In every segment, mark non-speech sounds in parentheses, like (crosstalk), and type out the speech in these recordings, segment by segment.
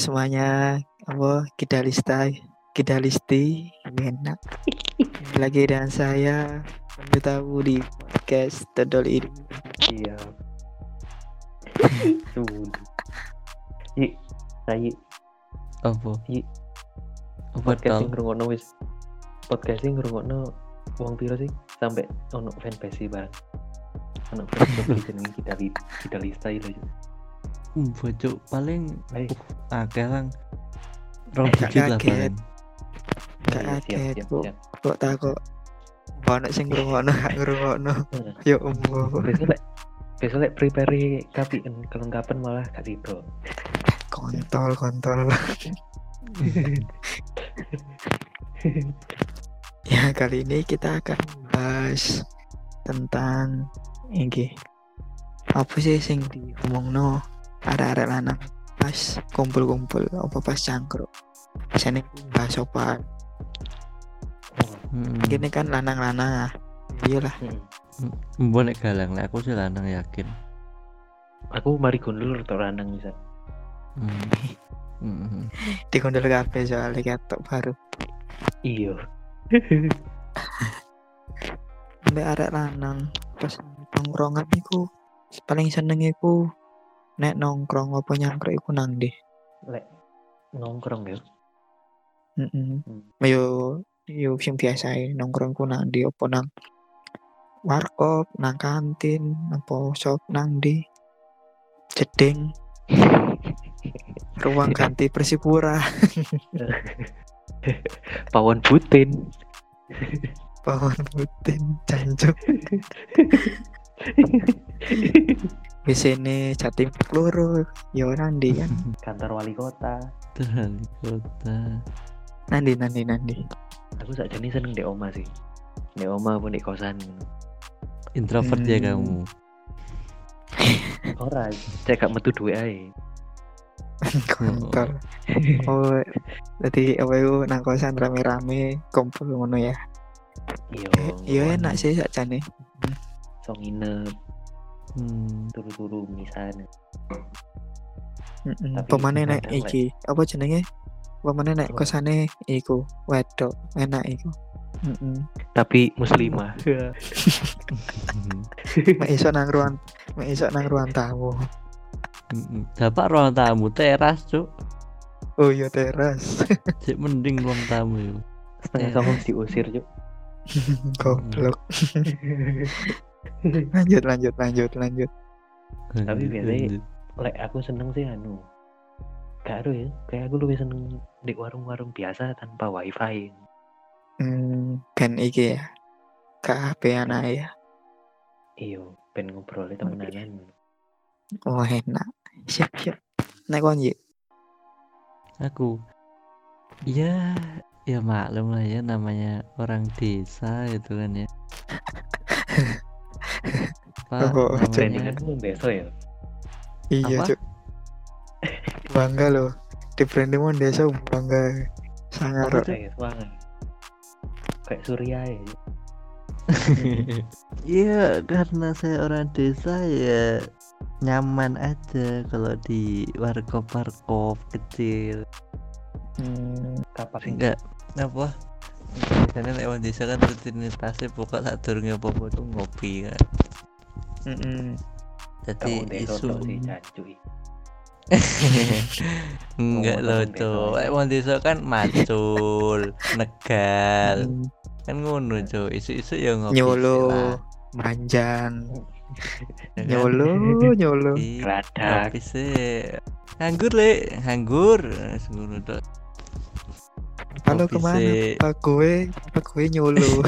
Semuanya, apa Kidalista, Kidalisti, enak. Lagi dengan saya, Pandu tamu di podcast Todol ini. Iya. Yi, saya Apa? Yi. Apa podcast tau? sing ngrungokno wis podcast sing ngrungokno wong piro sih sampai ono fanbase sih bareng. Ono fanbase (laughs) jenenge kita kita lista itu. Hmm, Bocok paling Hei. uh, lang. Rong Gak digit lah paling. Gak Iya, kaget, siap. Kok tak kok Ono sing ngrungokno gak ngrungokno. (laughs) Ya umbo. Besok lek besok lek prepare KPN kelengkapan malah gak sido. Kontol, kontol. (laughs) Ya, kali ini kita akan bahas tentang ini. Apa sih sing diomongno arek-arek lanang pas kumpul-kumpul apa pas cangkruk. Biasanya bahas apa? Hmm. Gini kan lanang-lanang ah. Iyalah. Heeh. Mbok nek galang nek aku sih lanang yakin. Aku mari gondol atau lanang bisa. Hmm. (laughs) Hmm. Dikondol kabeh soalnya ketok baru. Iya. (laughs) Mbak arek lanang pas nongkrongan iku paling seneng iku nek nongkrong apa nyangkruk iku nang ndi. Lek nongkrong ya. Heeh. Hmm. Yo yo sing biasa nongkrong ku nang ndi apa nang warkop, nang kantin, apa shop nang ndi. Jeding (laughs) ruang ganti Persipura, (laughs) Pawon Butin. Pawon Putin, Jancuk. (laughs) Wis ini Jatim yo nang ndi kan. (laughs) kantor wali kota. Terali kota. Nandi nandi nandi. Aku saat ini seneng di oma sih. Di oma pun di kosan. Introvert ya Hmm. kamu. (laughs) Ora, cek gak metu duwe ae. Kontol. (laughs) Oh, jadi apa itu nang kosan rame-rame kumpul ngono ya. Iya. Iya enak sih sakjane. So nginep, Hmm. turu-turu misalnya. Heeh. Tapi Pemane nek kadang, iki apa jenenge? Pemane nek Apa? kosane iku wedok enak iku. Heeh. Tapi muslimah. (laughs) (laughs) Mek iso nang ruang mek iso nang ruang tamu. Hmm. Dapat ruang tamu teras, Cuk. Oh iya teras. (laughs) Cek mending ruang tamu yo. Setengah Eh. sama diusir cuk. Goblok. (laughs) lanjut lanjut lanjut lanjut. Tapi biasanya- Lek aku seneng sih anu. Gak ada ya, kayak aku lebih seneng di warung-warung biasa tanpa wifi. Hmm, ben iki ya. KHP anak ya. Iyo, pengen ngobrol temenanan. Oh enak. Siap siap. Nek kon Yi. aku ya ya maklum lah ya namanya orang desa itu kan ya (laughs) apa Oh, Brandingan pun desa ya. Iya? Cuk. Bangga loh. Di branding mon desa bangga. Sangar. Apa kayak Surya ya. (laughs) Iya karena saya orang desa ya nyaman aja kalau di warkop warkop kecil Hmm, Kapak sing enggak apa biasanya lewat desa kan rutinitasnya pokok saat turunnya popo tuh ngopi kan. Mm-mm. jadi kamu desa isu. enggak loh desa. lewat desa kan macul (laughs) negal. Kan ngono cok isu-isu ya ngopi Nyolo, manjan, (laughs) kan? nyolo, nyolo. Sih. Nganggur le nganggur. Ngono tok Halo ke mana? Pak gue, pak gue nyolo. (laughs)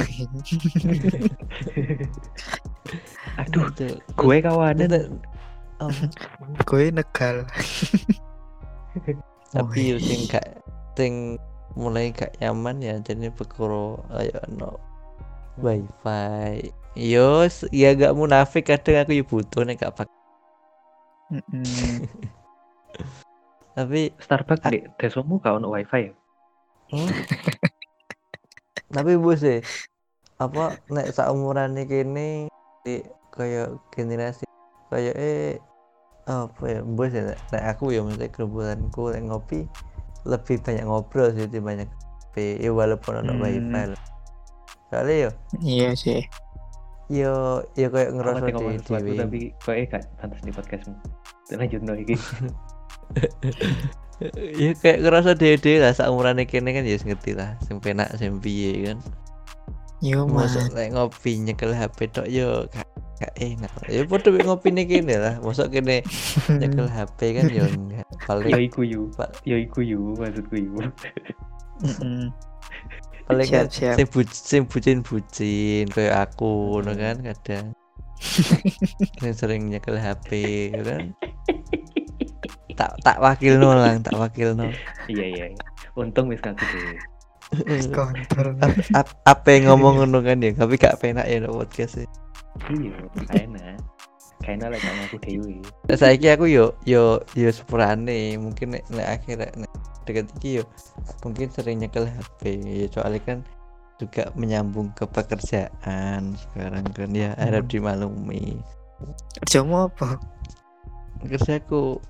Aduh, Cok. gue kawanan. Ada- Oh, gue negal. (laughs) tapi Oh, sing gak sing mulai gak nyaman ya jadi perkara ayo no wifi yo ya gak munafik kadang aku ya butuh nek gak pakai Mm-mm. (laughs) tapi Starbucks di desamu gak ono wifi ya? Hmm? (laughs) tapi bos sih apa nek saumuran iki kene di kayak generasi kayak eh apa ya bos ya nek aku ya maksudnya gerombolanku nek ngopi lebih banyak ngobrol sih banyak HP ya walaupun ada Hmm. wifi soalnya yo Iya sih. yo yo kayak ngerasa di dewi tapi kok eh gak pantas di podcastmu lanjut iki (laughs) ya kayak ngerasa dewe lah seumuran kene kan ya wis ngerti lah sing penak sing piye kan Yo. Masuk lek ngopi nyekel HP tok yo gak gak enak. Ya padha mek ngopi nih kene lah. Mosok kene (laughs) nyekel HP kan yo enggak. yo Paling iku yu Pak. yo iku yu maksudku yu paling kan Siap, siap. sing bu sing bucin-bucin kayak aku ngono kan kadang. (laughs) Sering nyekel HP kan. Tak tak wakil no lang, tak wakil no. iya iya iya. untung wis ngaku dhewe Kontrol. Ap- apa yang ngomong ngono kan ya, tapi gak penak ya no podcast e. iya kayaknya kayaknya lagi ngaku dhewe Nah, saiki aku yo yo yo sepurane mungkin nek nek akhir nek deket iki yo mungkin sering nyekel HP ya soalnya kan juga menyambung ke pekerjaan sekarang kan ya harap dimaklumi Jamu apa? kerjaku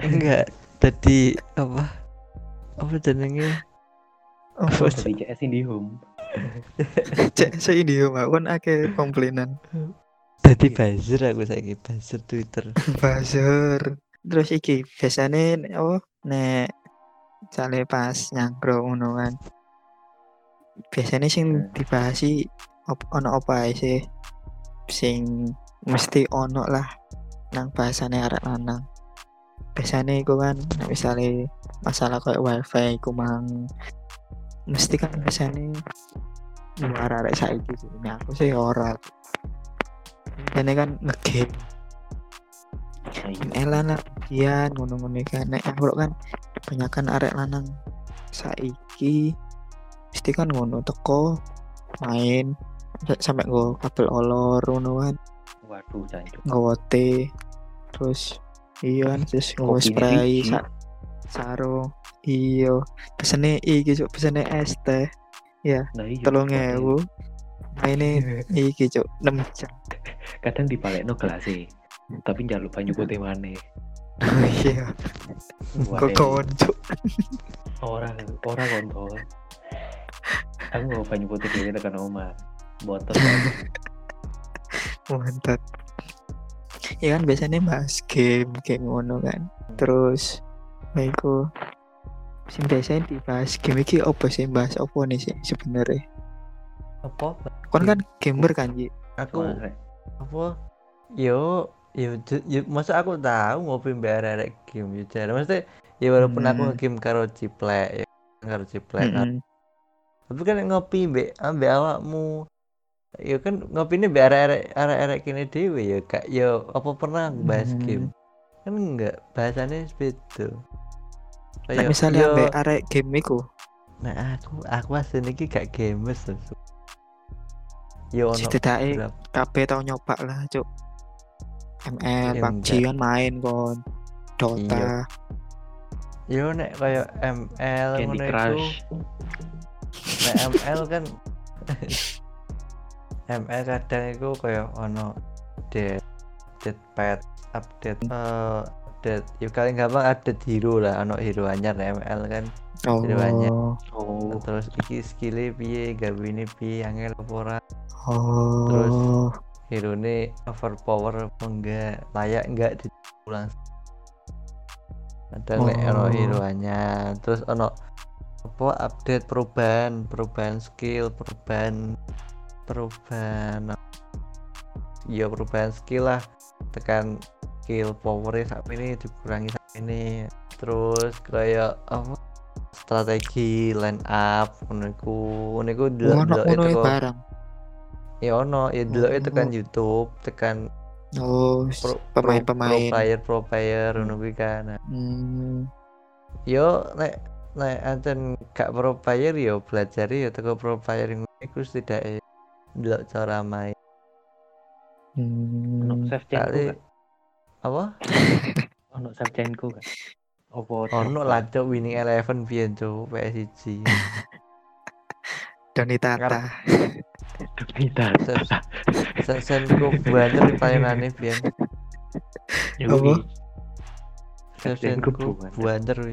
enggak tadi apa apa jenenge Oh, Apa jadi CS Indihome cek saya ini yo, Mbak. Kan akeh komplainan. tadi buzzer aku saiki buzzer Twitter (laughs) Buzzer. Terus iki biasane nek apa nek cale pas nyangkro ngono kan. Biasanya sing Hmm. dibahas sih op, ono apa ae sih sing mesti ono lah nang bahasane arek lanang. Biasanya iku kan misale masalah kayak wifi iku mang mesti kan biasanya luar arek saiki sih. Nek aku sih ora. Biasanya kan ngegame elan lah kian ngono-ngono kan nek aku kan kebanyakan arek lanang saiki mesti kan ngono teko main sa- sampai nggo kabel olor ngono kan waduh jancuk terus iya terus Kopine spray sa sarung. Iya. Pesene iki cuk pesene es teh nah iya telung ewu. Maine iki cuk 6 jam. Kadang dipalekno gelas e tapi njaluk banyu putih maneh. Iya. Wah, kok cuk orang orang kontol aku mau banyu putih dhewe tekan omah. Botol mantap (laughs) ya kan biasanya bahas game game ngono kan. Terus Meko sing biasanya dibahas game iki apa sih? Bahas apa nih sih sebenarnya? Apa? Kon kan gamer kan Ji? Aku apa? Yo yo yo masa aku tahu ngopi mbak arek game yo cara maksudnya ya walaupun aku Hmm. game karo ciplek ya karo ciplek Mm-mm. tapi kan ngopi mbak ambek awakmu ya kan ngopi ini mbak arek arek arek kini dewe ya kak yo apa pernah bahas Hmm. game. Kan enggak bahasannya beda. Nek Kayak, misalnya yo, ambek arek game iku. Nah aku aku asli iki gak gamers Su. yo ono setidaknya berapa kabeh tau nyoba lah cuk. ML Ya, PUBG kan main kon. Dota. Yo nek kayak ML Candy ngono iku. Crush. Nek ML kan (laughs) ML kadang itu kayak ono update update pet update eh update ya paling gampang update hero lah ono hero anyar ML kan. Oh. Jadi banyak. oh. Terus iki skillnya piye gawe ini piye angel apa ora. Oh. hero ini overpower apa enggak layak enggak diulang ada nek ono Oh. hero anyar. Terus ono apa update perubahan perubahan skill perubahan perubahan. Ya perubahan skill lah. Tekan skill powernya saat ini dikurangi saat ini. Terus kayak apa? Strategi line up ono delok ngono itu barang. Ya ono. Ya delok Oh. tekan YouTube tekan oh pro, pro- pro player pro player kuwi kan. Nah, hmm. yo nek nek ancen gak pro player yo belajar yo teko pro player ngono iku setidaknya cara main. Ono Hmm. kali kan (laughs) apa? Ono save chainku kan opo ono lah cok winning eleven biyen cok PS1 (laughs) Doni Tata. Kita (laughs) sen senku banget di pelayanannya biyen. Apa? Kapten Kapten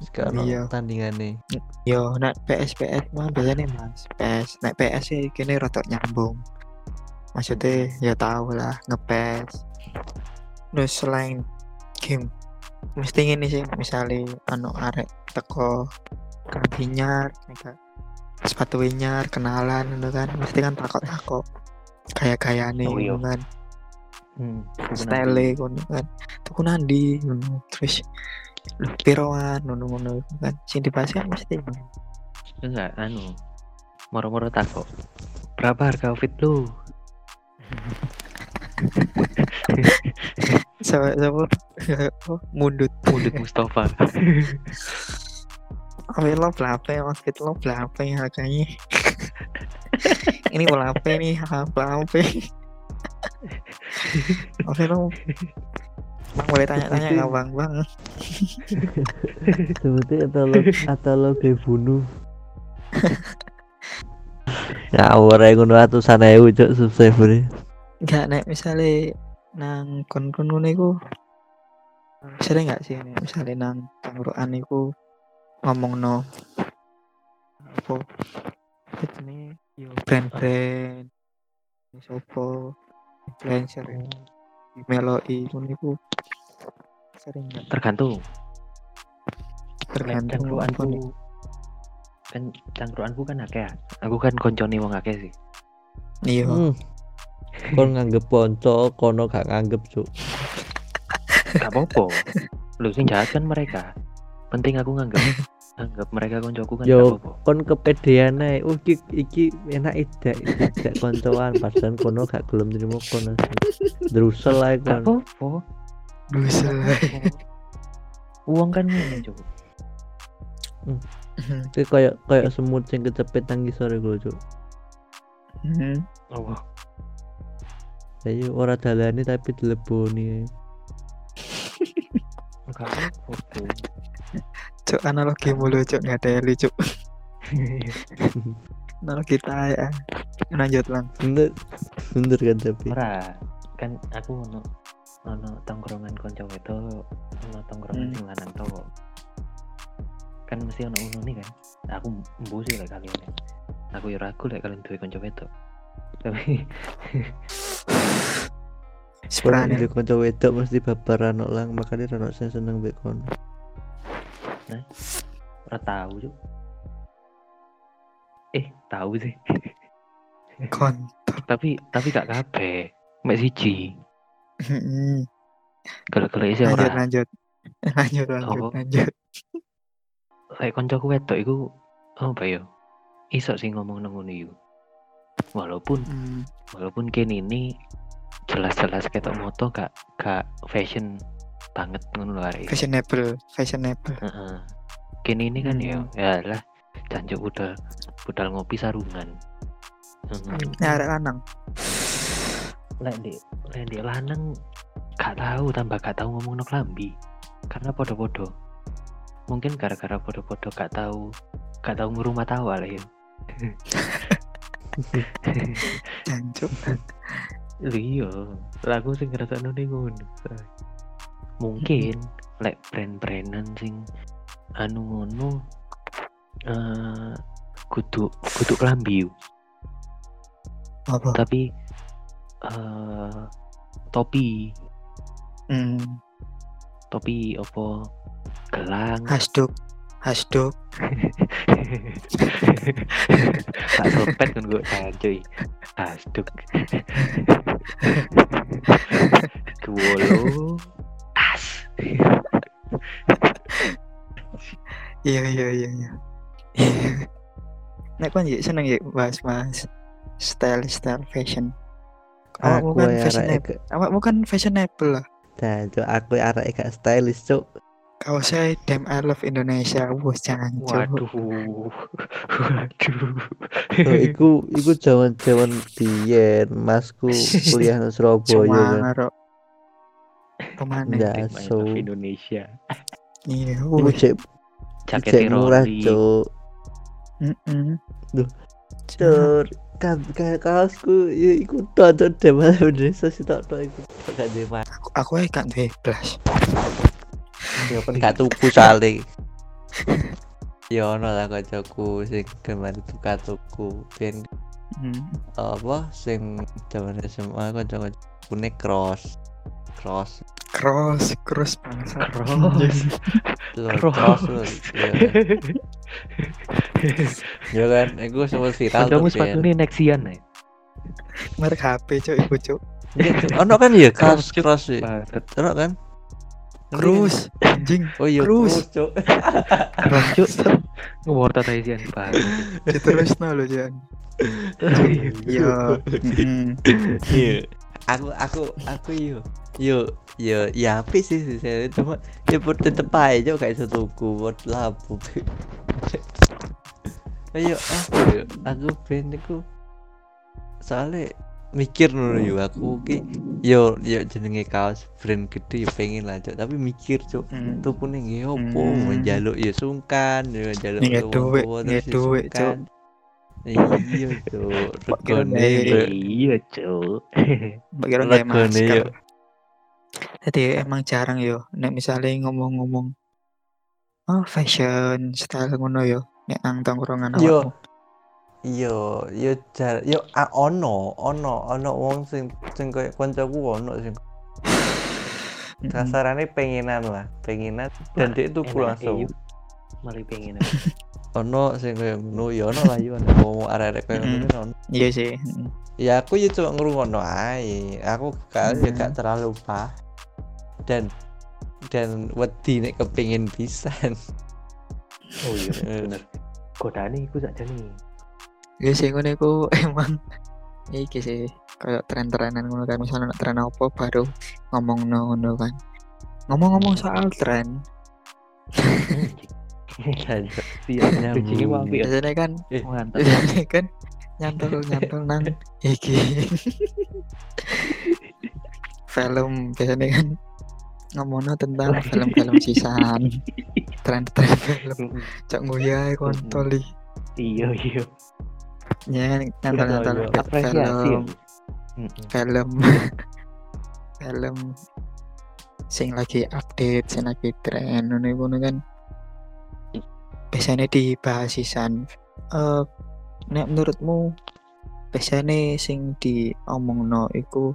Sekarang Iya. tandingan nih. Yo, nek PS PS mah biasanya mas. PS, nek PS sih kini rotok nyambung. Maksudnya ya tahu lah ngepes. Terus selain game, mesti ini sih. Misalnya anu arek teko mega sepatu nyar, kenalan gitu kan, mesti kan takut takut kayak kayak nih Oh, iya. kan, Hmm, style ngono kan, tuku nandi, terus piroan, ngono ngono kan, sing dibahas kan mesti Enggak, anu. Moro-moro takok. Berapa harga outfit lu? (laughs) sama sama oh, mundut Mundut Mustafa. (laughs) Oke lo berapa ya outfit lo berapa ya harganya (laughs) ini berapa nih berapa oke lo Bang boleh tanya-tanya nggak bang? Bang? (laughs) Sebetulnya atau lo atau lo kayak bunuh. (laughs) Ngawur ae ngono atusan ewu cuk subscriber. nggak nek misalnya nang kon kon ngono iku sering nggak sih nek misalnya nang tangguran iku ngomong no apa ini yo brand-brand sopo influencer meloi ngono iku sering nggak Tergantung. Tergantung cangkruanku kan cangkruanku kan akeh. Aku kan koncone wong akeh sih. iya Hmm. Kon nganggep ponco, kono gak nganggep cuk. Gak apa-apa. Lu sing jahat kan mereka. Penting aku nganggap (laughs) anggap mereka koncoku kan Yo. Kon kepedean ae. Oh iki iki enak ida tidak koncoan padahal kono gak gelem nrimo kono. Drusel ae kon. apa-apa. Buset. Uang kan ngene, Cuk. Iki kayak kayak semut sing kecepet nang sore lho cuk. Hmm. Oh, Ayo ora dalane tapi dileboni. gak apa-apa. Cuk. Analogi mulu cuk nggak teli cuk. (laughs) Analogi kita ya. Lanjut lang. Bener bener kan tapi. Ora, kan aku ono ono tongkrongan konco itu ono tongkrongan Hmm. sing lanang to. Kan mesti ono uno nih kan. Aku mbusi lek kalian. ya. Aku ya ragu lek kalian duwe konco wedok. Tapi Sebenarnya di kanca wedok mesti babaran kok lang makanya ono sing seneng mbek kono. ora tahu, Cuk. Eh, tahu sih. kon. tapi tapi gak kabeh. Mek siji. Kalau-kalau isi Lanjut ora. lanjut. (laughs) Lanjut lanjut Apa? lanjut. Lek koncoku wedok iku apa ya? Iso sih ngomong nang ngono iku. Walaupun Hmm. walaupun kini ini jelas-jelas ketok moto gak gak fashion banget ngono arek. Fashionable, fashionable. Heeh. Kini ini kan ya Hmm. ya lah jancuk budal budal ngopi sarungan. Heeh. Ini ada lanang. Lek di lek di lanang gak tahu tambah gak tahu ngomong no klambi. Karena podo-podo. Mungkin gara-gara podo-podo gak tahu gak tahu ngurumah tahu lah ya. (laughs) Jancuk. Iya, lah aku sing ngerasa nih ngono. Mungkin lek brand-brandan sing anu ngono eh kudu kudu klambi Apa? tapi eh topi Hmm. topi opo gelang Hasduk. Hasduk. (laughs) tak sopet kan gue cuy asduk (laughs) Kuolo Iya iya iya iya. (laughs) Nek kon ya seneng ya bahas-bahas style style fashion. Awakmu Aku kan ya fashionable. arek Awakmu kan fashionable lah. Jancuk aku arek gak stylish cuk. Kau saya damn I love Indonesia. Wah jancuk. waduh waduh Oh, iku iku jaman-jaman biyen masku kuliah nang Surabaya kan. Ke mana? Nggak. Tim I so. love Indonesia Iya. Cek jaket murah. Mm-mm. Cur, kan kayak kaosku ya iku tonton deh malah (laughs) bener so si tok tok iku. Tok gak duwe mas aku aku ae gak duwe blas ya kan gak tuku sale ya ono lah kancaku sing gemar tuka tuku ben hmm. apa sing zaman SMA kanca-kanca kune cross cross. Cross cross bangsa Cross. Cross. cross. ya. Ya kan iku sempat viral tuh sepatu ini Nexian ya. merek HP cuk iku cuk Iya, ono kan? Ya cross cross ya ono kan? Cross anjing. Oh iya Cross. cross cuk Cross cuk. Ngeworta Nexian banget. diterusno lho jan iya. Iya. Aku aku aku yo yo yo ya apa sih sih saya cuma buat tetep aja iso tuku buat labu. (laughs) Ayo aku yo aku ben iku soalnya mikir ngono yo aku ki yo yo jenenge kaos brand gede yo pengen lah Cuk. tapi mikir cuk Mm. tupune nggih opo Hmm. njaluk ya sungkan njaluk Nggak duit, tuwa-tuwa nggak terus sungkan. Iya cuk regone. Iya cuk. Regone masker yo. jadi emang jarang yo nek misalnya ngomong-ngomong oh fashion style ngono yo nek nang tongkrongan Yo. Yo, yo jar, yo a, ono, ono, ono wong sing sing koyo kancaku ono sing kasarane pengenan lah, pengenan dan dia tuku Enak, langsung. eh, yuk. Ono sing koyo ngono, yo ono lah yo ono wong arek-arek koyo ngono ono. iya sih. Ya aku yo cuma ngrungokno ae. Aku gak yo Mm. gak terlalu pah. Dan dan wedi nek kepengin pisan. Oh iya (laughs) bener. Godane iku sakjane. iya sih ngono iku emang iki sih kayak tren-trenan ngono kan misalnya nek tren apa baru ngomong ngono kan ngomong-ngomong soal tren (laughs) Jancuk. Iya, Nyambung. bridging-nya mau apik ya. biasanya kan Eh. Mantap. biasanya kan nyantol (laughs) nyantol nang iki (laughs) film biasanya kan ngomongnya tentang film-film sisan (laughs) tren-tren film cak nguyai kontol ih. Iya iya. ya Iya, iya. Apresiasi. ya. film Mm-mm. film film sing lagi update sing lagi tren ngono kan biasanya dibahas sisan eh nek menurutmu biasanya sing diomongno iku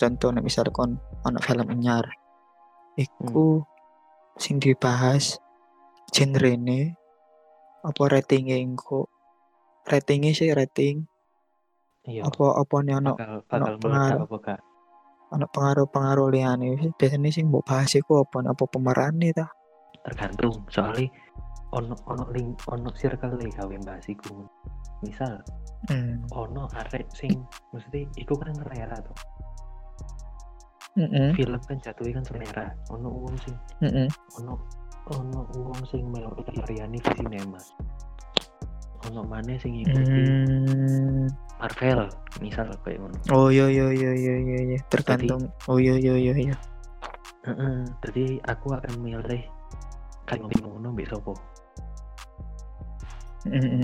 contoh nek misal kon ono film anyar iku sing dibahas genre ne apa ratingnya engko ratingnya sih rating Iya. apa apa nih ono bakal ono pengaruh. gak? ono pengaruh-pengaruh liyane biasanya sing mbok bahas iku apa apa pemerane ta Tergantung. Soalnya ono ono link ono circle nih gawe bahas iku. Misal hmm. ono arek sing mesti iku kan selera tuh. Mm-mm. Film kan jatuhnya kan selera. Ono wong sing Mm-mm. ono ono wong sing melu Lariani di sinema. Ono mana sing ngikuti Hmm. Marvel misal kayak ngono. oh iya iya iya iya iya iya tergantung oh iya iya iya Heeh, jadi aku akan milih kayak ngopi ngono mbek. Mm-mm.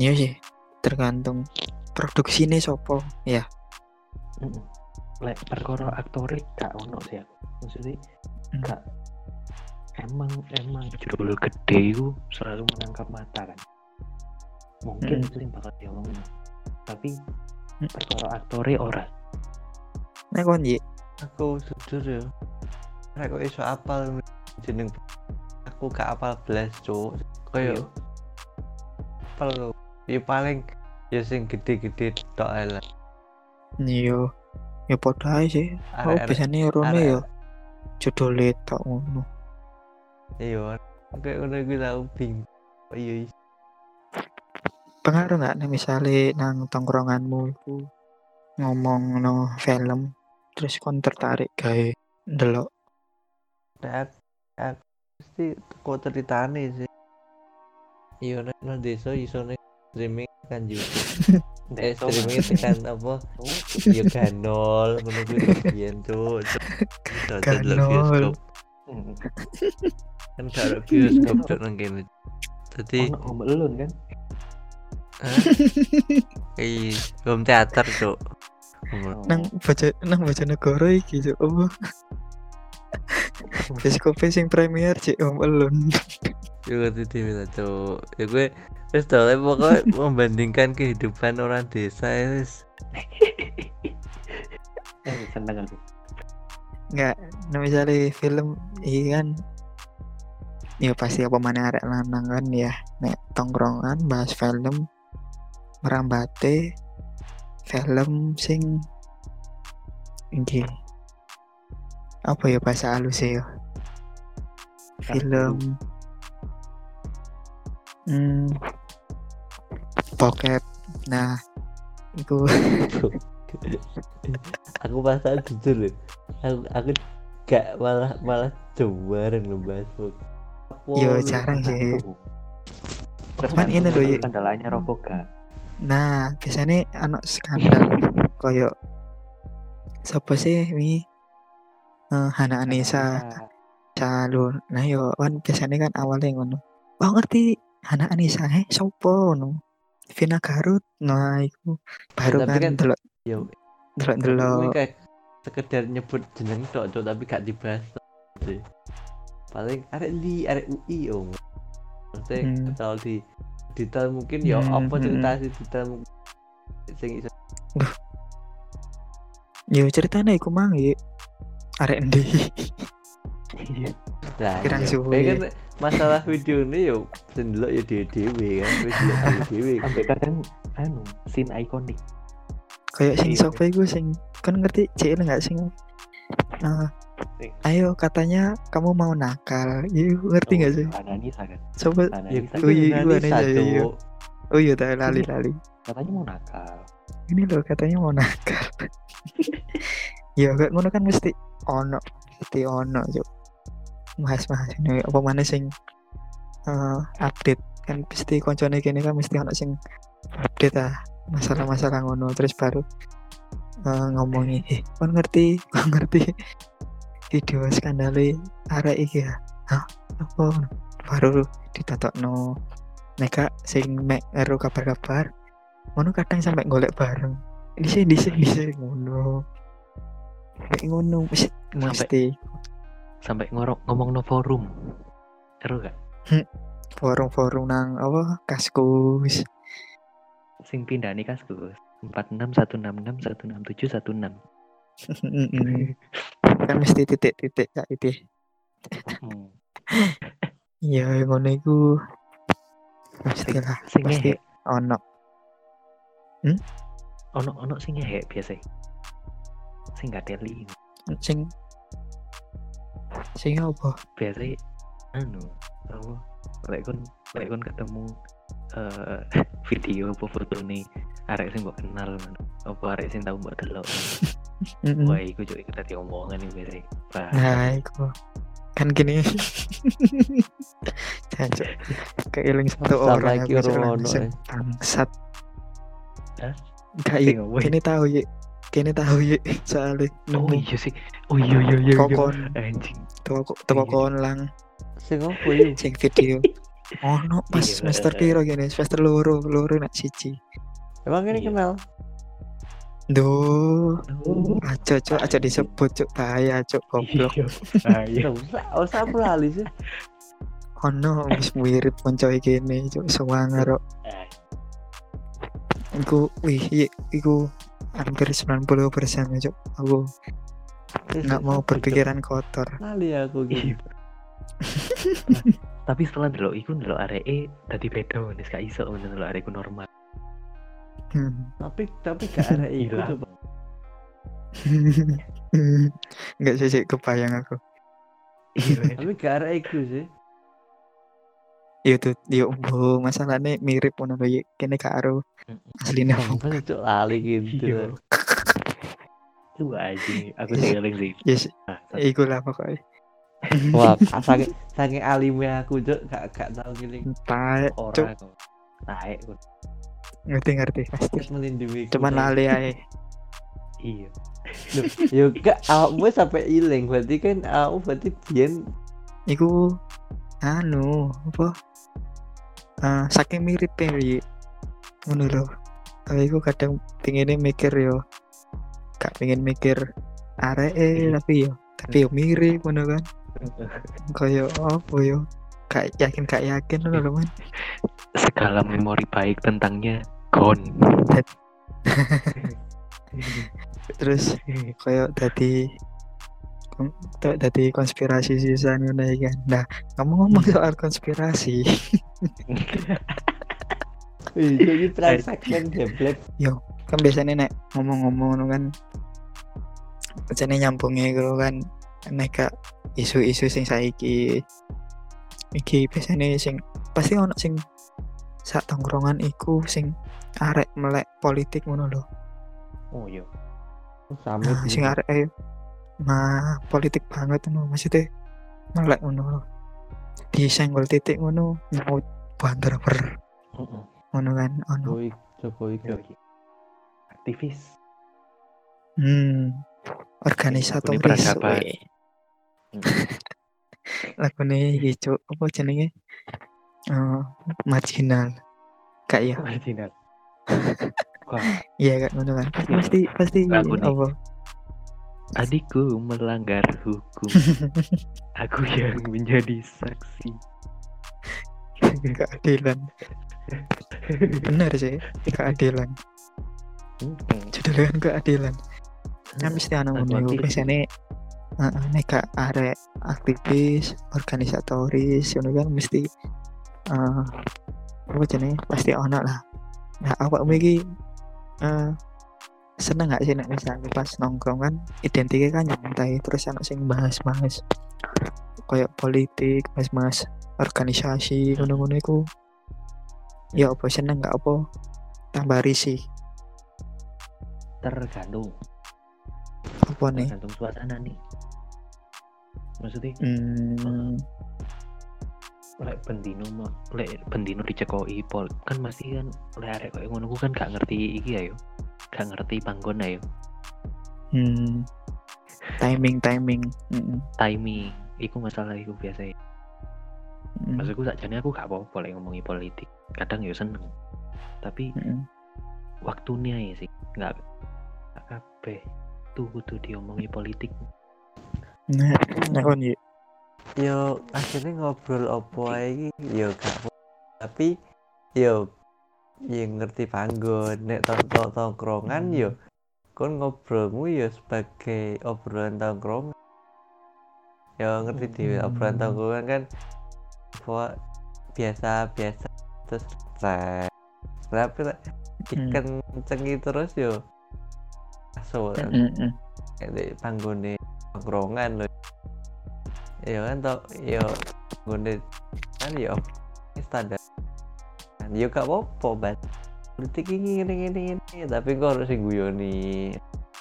iya sih tergantung produksi ini sopo ya Heeh. Lek perkara aktore gak ono sih aku. Maksudnya Hmm. gak emang emang judul gede itu selalu menangkap mata kan. Mungkin Mm. itu yang bakal diomongin. Tapi Mm. perkara aktore ora. nek kon aku jujur ya Rek kok iso apal jeneng aku gak apal belas cuk. Iya. koyo apal lho. ya paling ya sing gede-gede tok ae lah. Iya. Ya padha ae sih. Arek-arek- biasanya rone arek- ya judul tok ngono. Iya kayak ngono iku tau bingung. Iya iya. pengaruh nggak nih misalnya nang tongkronganmu itu ngomong no film terus kon tertarik gawe ndelok Nek aku, mesti teko ceritane sih iya nek nang desa iso nek streaming kan YouTube (laughs) eh streaming tekan apa ya ganol ngono kuwi biyen bioskop mm. kan ada bioskop cuk nang kene dadi ono Alone kan? Hah? Ih, home teater, Cuk. Oh. nang baca nang baca negara iki cuk apa bioskop sing premier cek om alone Yo ngerti dhewe lah, Cuk. Ya gue tau lah pokoknya (laughs) membandingkan kehidupan orang desa ya wis. eh, seneng aku. nggak nah misalnya film iya kan. Ya pasti apa mana arek lanang kan ya. Nek tongkrongan bahas film merambate film sing iki apa ya bahasa halus ya film. Hmm. Bokep nah itu. (laughs) Aku pasal jujur loh. Aku aku gak malah malah coba ngebahas book. Yo, jarang sih. Cuman ini loh, kendalanya rokok gak? Nah, biasanya anak skandal koyo siapa sih mi Eh, Hana Anissa Calon. Nah yo kan biasanya kan awalnya ngono. Oh ngerti Hana Anissa eh sopo ngono. Vina Garut. Nah, itu baru tapi kan kan- delok Yo, delok delok. kayak sekedar nyebut jeneng tok tok tapi gak dibahas sih. Paling arek di arek UI om. Maksudnya Hmm. detail di detail mungkin ya Hmm, apa cerita hmm. detail mungkin sing iso Yo ceritanya iku mang ya. Arek endi? (laughs) Iya. suwe. Kayak kan masalah video ini yo sendelok ya dhewe dhewe kan wis delok dhewe Sampai kadang anu, scene ikonik. Kayak sing sopo iku sing kan ngerti cek enggak sing Nah, ayo katanya kamu mau nakal. Iya, ngerti nggak sih? Ada Anissa kan? Coba Ya, Anissa. Oh, iya, kan iya. Oh iya, lali lali. Katanya mau nakal. Ini loh katanya mau nakal. (laughs) ya kayak ngono kan mesti ono, mesti ono cuk. Mas ini apa mana sing eh, update? Kan pasti koncone kene kan mesti ono sing update ah masalah-masalah ngono. Terus baru eh, ngomongi eh kon ngerti? (laughs) Kon ngerti? Video skandale arek iki ya. Hah? Apa? Baru ditatokno. Mereka sing mek ero kabar-kabar ngono kadang sampai golek bareng. Di sini di sini di sini ngono ngono mesti mesti Sampai ngorok ngomong no forum. Seru gak? forum-forum nang apa kaskus Sing pindah nih kaskus. 46 166 167 16. Mm-mm. kan mesti titik-titik kak itu Hmm. iya ngono iku pasti lah pasti ono Ono ono sing ngehe biasa. Sing gak teli. sing sing apa? Biasa anu apa? Lek kon lek kon ketemu eh (laughs) video apa foto nih arek sing mbok kenal apa arek sing tau mbok delok? Wah iku juga iku tadi omongan nih Wah, nah iku. Kan gini. (laughs) Jancuk keiling satu orang sing eh. bangsat. Hah? Gak kini tahu ya kini tahu ya (laughs) soalnya oh iya sih. Oh iya iya iya iya. kokon anjing. Toko toko Iya. konlang sing apa yuk (laughs) sing video. (laughs) Oh no pas Iya, semester piro gini? Semester loro loro nak siji. Emang ini kenal? Duh, oh. Aja cok, aja disebut cok bahaya cok goblok. iya ah, iya usah lali sih Ono wis mirip konco iki gini cok sewanger kok. Iku wih, iku hampir 90% ya cok. Aku nggak mau berpikiran kotor. lali aku iya gitu Nah, tapi setelah dulu iku dulu areke tadi beda nih gak iso dulu areku normal Hmm. tapi tapi gak ada itu Enggak sih kebayang aku. iya tapi gak ada itu sih Iya tuh, iya bu, masalahnya mirip ngono lho ya. Kene karo asline. Masa cuk lali gitu iya itu aja aku sih eling sih Yes, Ah, iku lah pokoknya. wah (laughs) saking saking alimnya aku cuk gak gak tahu gini Taek, cuk. kok Ngerti ngerti pasti. Cuman lali ae. iya yo gak awakmu sampai ilang berarti kan aku berarti biyen Iku anu apa? Eh, saking mirip ya, ngono lho. Tapi aku kadang pinginnya mikir yo gak pengen mikir arek tapi yo tapi yo mirip ngono kan. (laughs) Kayak apa yo gak yakin gak yakin lho man. Segala memori baik tentangnya gone. (laughs) Terus kayak tadi tadi konspirasi sisa ngono ya kan nah ngomong-ngomong soal konspirasi. (laughs) Jadi transaction jeblet. kan biasanya nek ngomong-ngomong kan biasanya nyambungnya gitu kan nek isu-isu sing saiki. Iki biasanya sing pasti ono sing sak tongkrongan iku sing arek melek politik ngono lho. Oh iya. Samit nah, sing arek ayo nah politik banget ngono maksudnya melek ngono. Lho disenggol titik ngono nyaut banter ber. Heeh. ngono kan ono. Jokowi Jokowi aktivis. Hmm organisatoris. peradaban. weh. (laughs) lagune iki cuk. Apa jenenge? Eh, marginal. Kak ya marginal. (laughs) Iya kak. Ngono kan. Pasti pasti apa adikku melanggar hukum. (laughs) Aku yang menjadi saksi. Keadilan. Benar sih keadilan. Judulnya kan keadilan. Kan mesti ana Aku ngono iku aktivis. biasane heeh nek gak arek aktivis organisatoris ngono kan mesti eh apa jenenge? Pasti ono lah. Nah awakmu iki eh seneng gak sih nek? Misalnya pas nongkrong kan identiknya kan nyantai terus anak sing bahas-bahas. Kayak politik bahas-bahas organisasi ngono-ngono iku. Ya apa seneng gak apa? Tambah risih. Tergantung. Apa nih tergantung suasana nih. Maksudnya? Hmm, lek bendino lek bendino dicekoi pol kan masih kan lek arek koyo ngono kan gak ngerti iki ayo gak ngerti panggon ayo hmm, timing timing. Mm, timing. Iku masalah iku biasa ya mm, maksudku sakjane aku gak apa-apa lek ngomongi politik. Kadang ya seneng. Tapi mm, waktunya ya sih. Nggak nggak kabeh tuh kudu diomongi politik. Nah nah kon ya yo akhirnya ngobrol opo ae iki, yo gak apa- tapi yo yo ngerti panggon. Nek tong tongkrongan yo kon ngobrolmu yo sebagai obrolan tongkrongan. Yo ngerti obrolan Hmm. tongkrongan kan apa biasa biasa terus tapi lek Hmm. dikencengi terus yo mm, di panggone tongkrongan lho. Ya kan tau ya nggone kan ya standar ya gak apa-apa ban politik ini ini ini ini tapi kok harus guyoni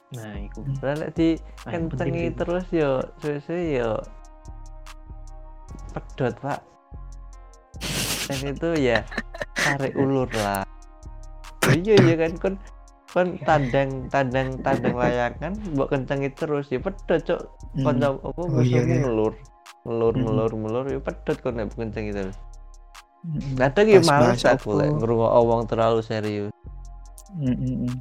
nah iku. Lah nek di Ah, penting kencengi sih. terus yo suwe-suwe yo pedot pak. Dan itu ya tarik ulur lah. Iya iya kan kon kon tandang tandang tandang layangan mbok kencengi terus ya pedot cok. Mm. kanca apa Oh, iya, musuhmu iya. ngelur ngelur Mm-mm. ngelur ngelur ya pedot kon nek kencengi terus Ya Pas males aku lek ngrungokno wong terlalu serius. Mm, mm, mm.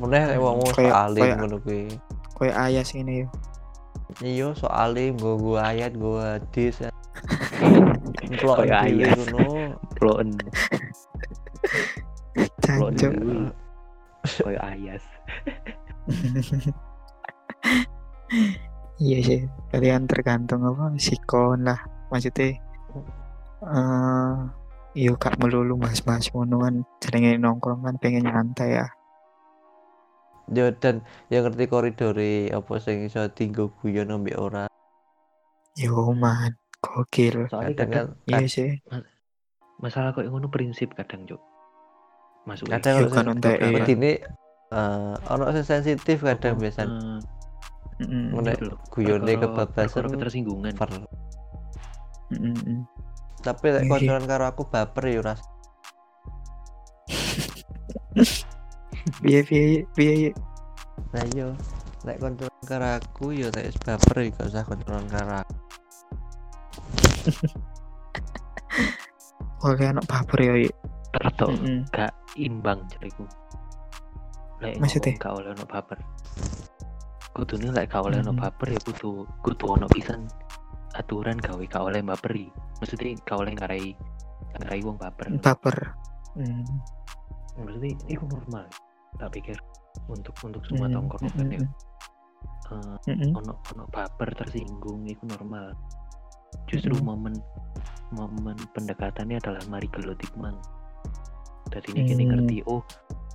meneh lek wong alim ngono kuwi. kayak ayas ini yo. Iya so alim gue gue ayat gue hadis. (laughs) Plok ayat. ngono. Jancuk. dhewe. koyo ayas iya sih kalian tergantung apa sikon lah. Maksudnya eh iyo gak melulu mas-mas ngono kan jenenge nongkrong kan pengen nyantai ya. Yo dan yang ngerti koridore apa sing iso tinggo guyon ambek ora? Yo man gokil. Soalnya kadang kadang kan iya sih. masalah kok ngono prinsip kadang cuk. Masuk kadang Yo ono kan ya. wedine eh ono sing sensitif kadang biasa Mm, Ngono- loh. guyone kebablasan ketersinggungan. mm, mm. Tapi lek Iya. koncoan karo aku baper ya ras piye piye piye nah yo lek koncoan karo aku yo lek wis baper ya gak usah koncoan karo aku oleh anak baper ya tertok Mm-mm. gak imbang jariku lek Maksudnya? gak oleh ono baper kudune lek gak oleh Hmm. baper ya kudu kudu ono pisan aturan gawe gak oleh baperi maksudnya gak oleh ngarai ngarai wong baper baper Hmm. maksudnya itu normal tak pikir untuk untuk semua Hmm, tongkrongan ya mm-mm. Eh, Mm-mm. ono ono baper tersinggung itu normal justru Mm-mm. momen momen pendekatannya adalah mari gelut ikman jadi ini kini Hmm. ngerti oh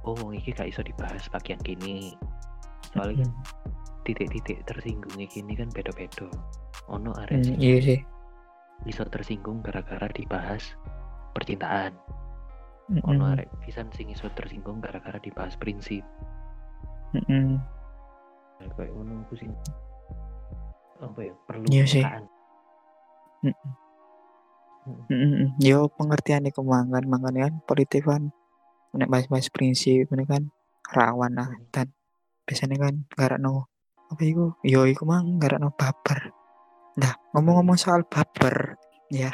oh wong iki gak iso dibahas bagian gini soalnya Mm. Titik-titik tersinggung ini kan beda-beda ono arek Hmm, iya sih iso tersinggung gara-gara dibahas percintaan Mm-mm. ono arek pisan sing iso tersinggung gara-gara dibahas prinsip Mm-mm. Nah, kayak ngono aku sing apa ya perlu Iya sih. pekaan. Mm-mm. Yo pengertian iku mangan mangan kan politik kan nek bahas-bahas prinsip ini kan rawan lah Hmm. dan biasanya kan no apa iku? Yo iku mang no baper. Nah ngomong-ngomong soal baper ya.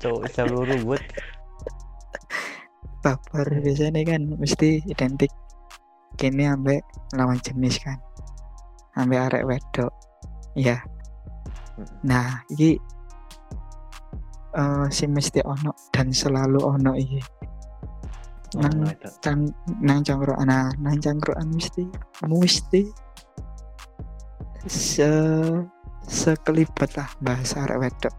Cowok selalu ribut baper biasanya kan mesti identik. Kini ambek lawan jenis kan. Ambek arek wedok. Ya. Nah iki eh si mesti ono dan selalu ono iki. Oh, Nang- cang nang cangkruan nah nang cangkruan mesti mesti se sekelibat lah bahasa arek wedok.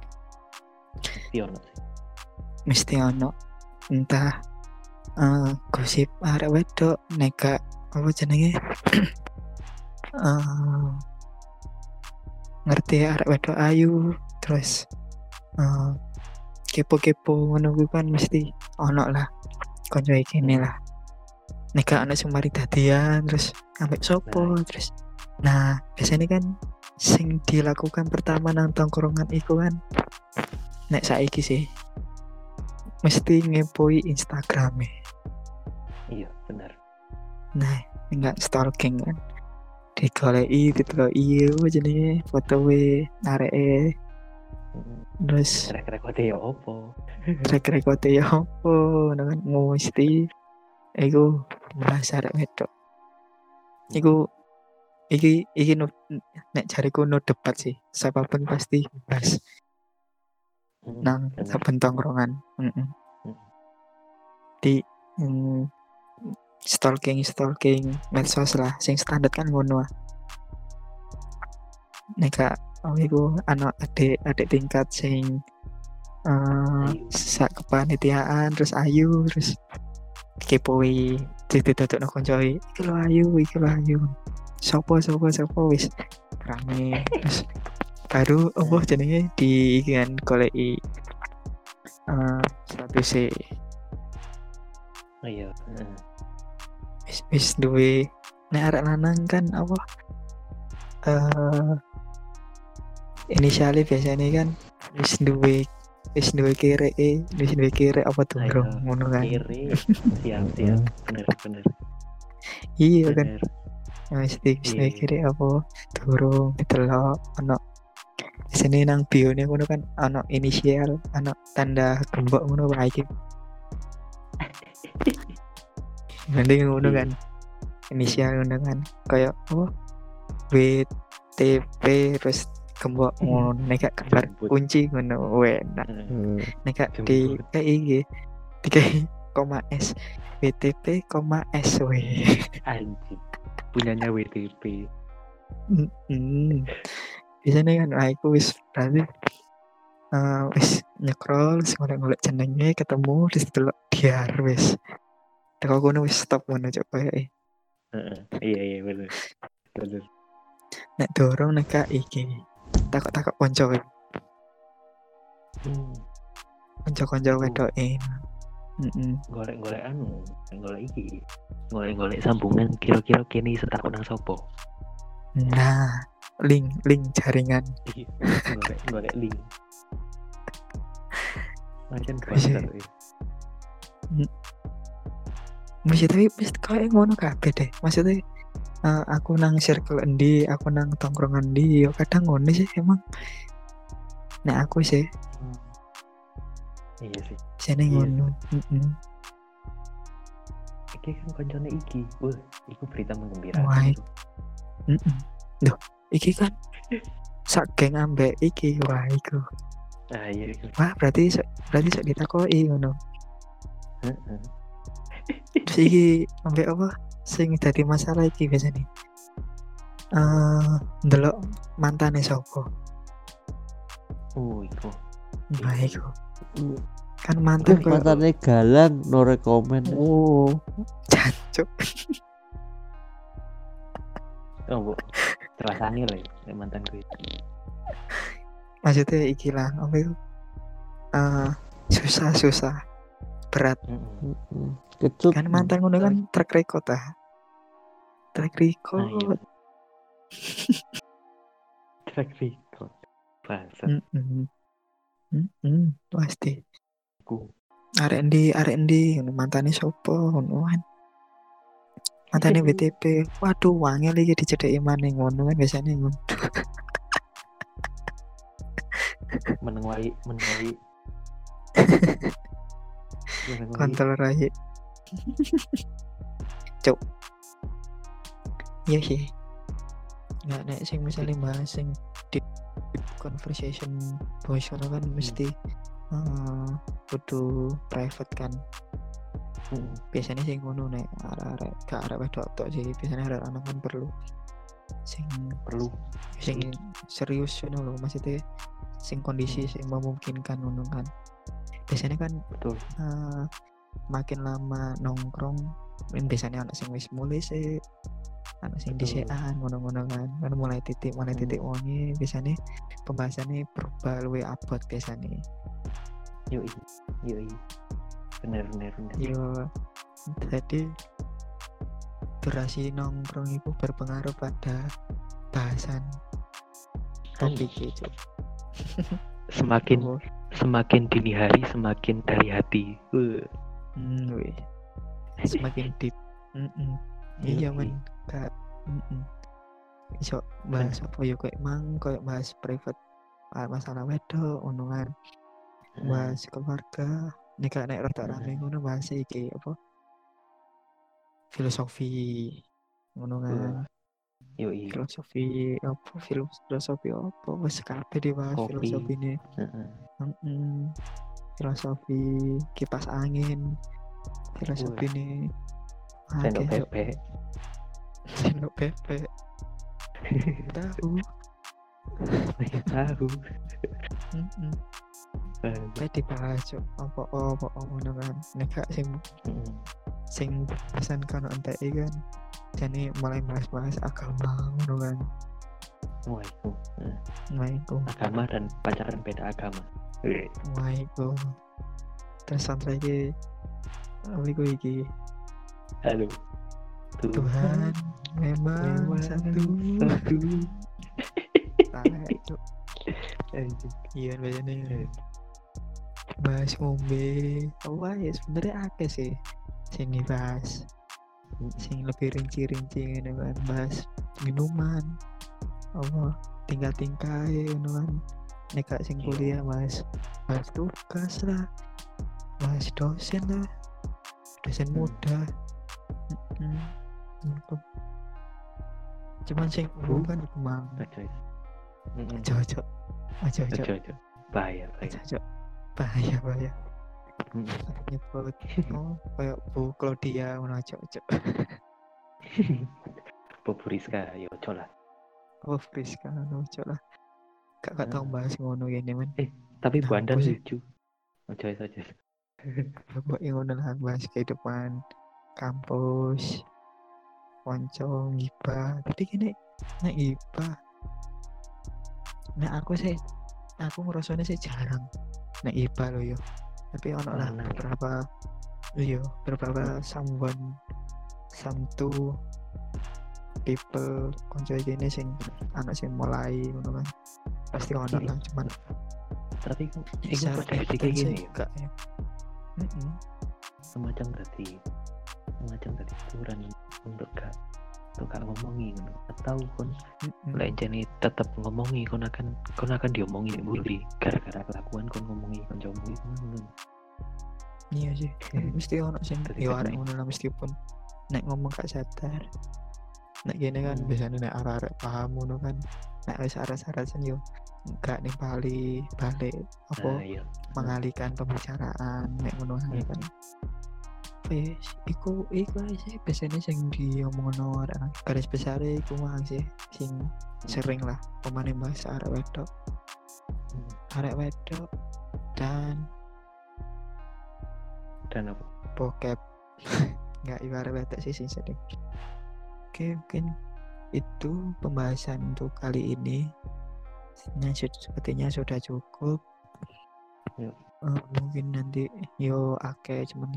Mesti ono entah eh gosip arek wedok neka apa jenenge? (clears throat) Eh ngerti arek wedok ayu terus eh kepo-kepo ngono kan mesti ono lah konco iki lah. Neka ono sing mari dadian terus ambek sopo terus. Nah biasanya kan sing dilakukan pertama nang tongkrongan iku kan nek saiki sih mesti ngepoi Instagram Iya, benar. nah enggak stalking kan. Digoleki diteloi apa jenenge foto we areke. Mm. Terus Track recordnya ya opo? track record ya apa ngono kan mesti iku bahas arek wedok iku iki iki no, nek jariku no debat sih siapa pun pasti bahas Mm, nang saben tongkrongan Mm-mm. Mm. di mm, stalking stalking medsos lah sing standar kan ngono ah neka oh iku anak adik adik tingkat sing Ayu. sak kepanitiaan terus ayu terus kepoi jadi tutup no koncoi iki lo ayu iki lo ayu sopo sopo sopo wis rame terus baru apa jenenge di kan goleki eh status e Oh, iya. heeh. wis wis duwe nek arek lanang kan apa eh inisialnya biasanya kan wis duwe wis duwe kere e wis duwe kere apa durung Ayo, ngono kan Kiri. Siap, siap. (laughs) Bener, bener. iya kan Bener. wis duwe Iya. kere apa durung ditelok ono sini nang bio nya ngono kan ono inisial ono tanda gembok ngono wae iki (laughs) nanti ngono Iya. kan inisial ngono kan kayak oh WTP terus gembok ngono nek Jemput. kunci ngono enak nek di iki tiga koma S WTP koma S we Anjing. Punyanya WTP. Hmm. Biasanya kan aku wis berarti eh, wis nyekrol wis ngolek-ngolek jenenge ketemu terus delok diar wis. Teko kono wis stop ngono cok kayak eh. Heeh. Iya, iya, bener. Bener. nek dorong nek kak iki. Takok-takok konco. Hmm. konco-konco wedoke. Heeh. golek-golek anu golek iki golek-golek sambungan kira-kira kini setakut nang sopo Nah, link link jaringan. Iya, golek golek link macam (laughs) Iya. banter ya. Mesti tapi mesti kayak ngono kabeh deh. Maksudnya eh, aku nang circle endi, aku nang tongkrongan endi, yo kadang ngono sih emang. Nek aku sih Hmm. iya sih Biasanya Iya. ngono. Iki kan koncone iki wah iku berita Wah, menggembirakan i- Mm-mm. Duh, iki kan (laughs) sak geng ambek iki. Wah, iku. ah iya iku Wah, berarti berarti sok ditakoki ngono. Heeh. Iki ambek apa? Sing dadi masalah iki biasanya. Eh, ndelok mantane sapa? oh iku Nah, iku. Kan mantan koyo mantannya galang no rekomen Oh, jancuk. oh bu terasani lah ya mantan gue Maksudnya iki lah, apa itu? Eh, susah susah berat. Heeh. Mm-mm. kecut kan mantan ngono kan track record ah. Track nah iya record (laughs) track record. Bahasa. Mm-mm. Mm-mm, pasti ku. Arek endi arek ngono mantane sopo ngono kan mantane (laughs) BTP waduh wangel iki dicedheki maneh ngono kan biasanya ngono. (laughs) Menengai menengai kontol rai cuk. Iya sih nggak nek sing misalnya bahas sing deep, deep conversation ngono kan mesti eh kudu private kan. Heeh. biasanya sing ngono nek arek-arek gak arek wedok tok sih. Biasanya arek lanang kan perlu. Sing perlu. sing serius ngono lho maksudnya sing kondisi sing memungkinkan ngono kan biasanya kan betul. eh, makin lama nongkrong kan biasanya anak sing wis mulai sih anak sing dhisekan ngono-ngono kan. Kan mulai titik mulai Hmm. titik wonge biasanya pembahasannya berubah luwih abot biasanya. Yoi yoi. Bener bener bener. Yo jadi durasi nongkrong itu berpengaruh pada bahasan topik itu semakin semakin dini hari semakin dari hati. Hmm, wih. semakin deep. Mm-mm. iya Yoi. men. Kak Mm-mm. iso bahas apa ya kayak mang kayak bahas private ah, masalah wedok ngono kan. Bahas keluarga. Nih kak naik Hmm. rame ngono bahas iki apa? Filosofi ngono kan. Yoi. Filosofi apa? Filo- filosofi apa? Wis kabeh dibahas filosofi ini Heeh. Filosofi kipas angin. Filosofi ini. Sendok bebek. Sendok bebek. (laughs) Tahu. Tahu. Mm-mm. Kayak dibahas cuk apa apa apa kan. Nek gak sing heeh. sing pesan kan entek kan. Jadi mulai bahas-bahas agama ngono kan. Itu. Heeh. wah iku agama dan pacaran beda agama. Wih, wah iku terus sampai iki apa iku iki halo. Tuhan memang memang satu. satu. (laughs) Anjing. iya biasanya. Eh. bahas ngombe. Wah ya sebenarnya akeh sih. Sini bahas sing lebih rinci-rinci kan bahas minuman. Apa tingkah-tingkah gitu kan nek sing Iya. kuliah bahas bahas tugas lah bahas dosen lah dosen Hmm. muda Mm-mm. Gitu. cuman sing kan Ojo, ojo. Heeh. aja aja aja aja Ojo, ojo. bahaya bahaya aja bahaya bahaya Heeh. nyebut oh kayak Bu Claudia ngono aja aja (laughs) Bobo Rizka ya ojo lah oh Friska ngono aja lah gak gak tau bahas ngono gini men tapi Bu Nah, Andan apa sih? lucu ojo ojo. Bapak yang ngono lah bahas kehidupan kampus konco ngibah tapi gini nek ngibah nek aku sih aku ngerasanya sih jarang nek ngibah loh yo tapi ono lah ya? beberapa iya beberapa someone some two people konco gini sing anak sing mulai ngono kan pasti ono Iya. lah cuman tapi kok itu secara persepsi kayak gini sih ya ya Mm-mm. semacam tadi semacam tadi aturan untuk gak atau gak ngomongi ngono. atau kon Mm-mm. lek jane tetep ngomongi kon akan kon akan diomongi mburi gara-gara kelakuan kon ngomongi kancamu iku ngono iya sih mesti ono sing Dadi yo kadang arek ngono lah meskipun nek ngomong gak sadar nek gini kan Hmm. biasanya nek arek-arek paham ngono kan nek wis aras-arasan yo gak nih balik balik apa nah iya. mengalihkan pembicaraan nek ngono ae kan. Wis iku iku sih biasanya sing diomongno arek garis besar iku mah sih sing sering lah pemane bahasa arek wedok. Hmm. arek wedok dan dan apa? bokep. (laughs) Nggak ibarat wedok sih sing sering oke mungkin itu pembahasan untuk kali ini. Nah, sepertinya sudah cukup. Eh, mungkin nanti yo ake cuman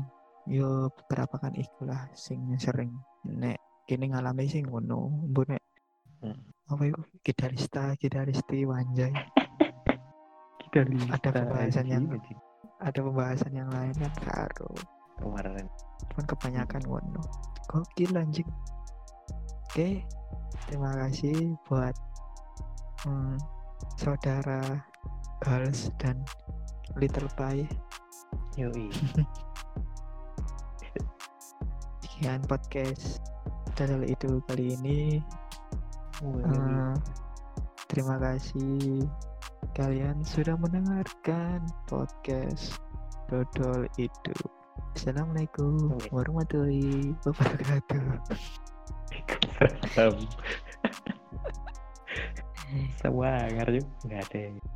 yo beberapa kan ikulah sing sering nek kini ngalami sing ngono mbok nek Hmm. apa itu gitarista gitaristi wanjay kita Ada pembahasan yang- ada pembahasan yang lain kan karo kemarin. Cuman kebanyakan ngono. Gokil anjing oke terima kasih buat hmm, saudara Girls dan Little Pie. Yoi. (laughs) Sekian podcast channel itu kali ini. Eh, terima kasih kalian sudah mendengarkan podcast Dodol itu Assalamualaikum warahmatullahi wabarakatuh (laughs) Salam. Semangar yuk nggak ada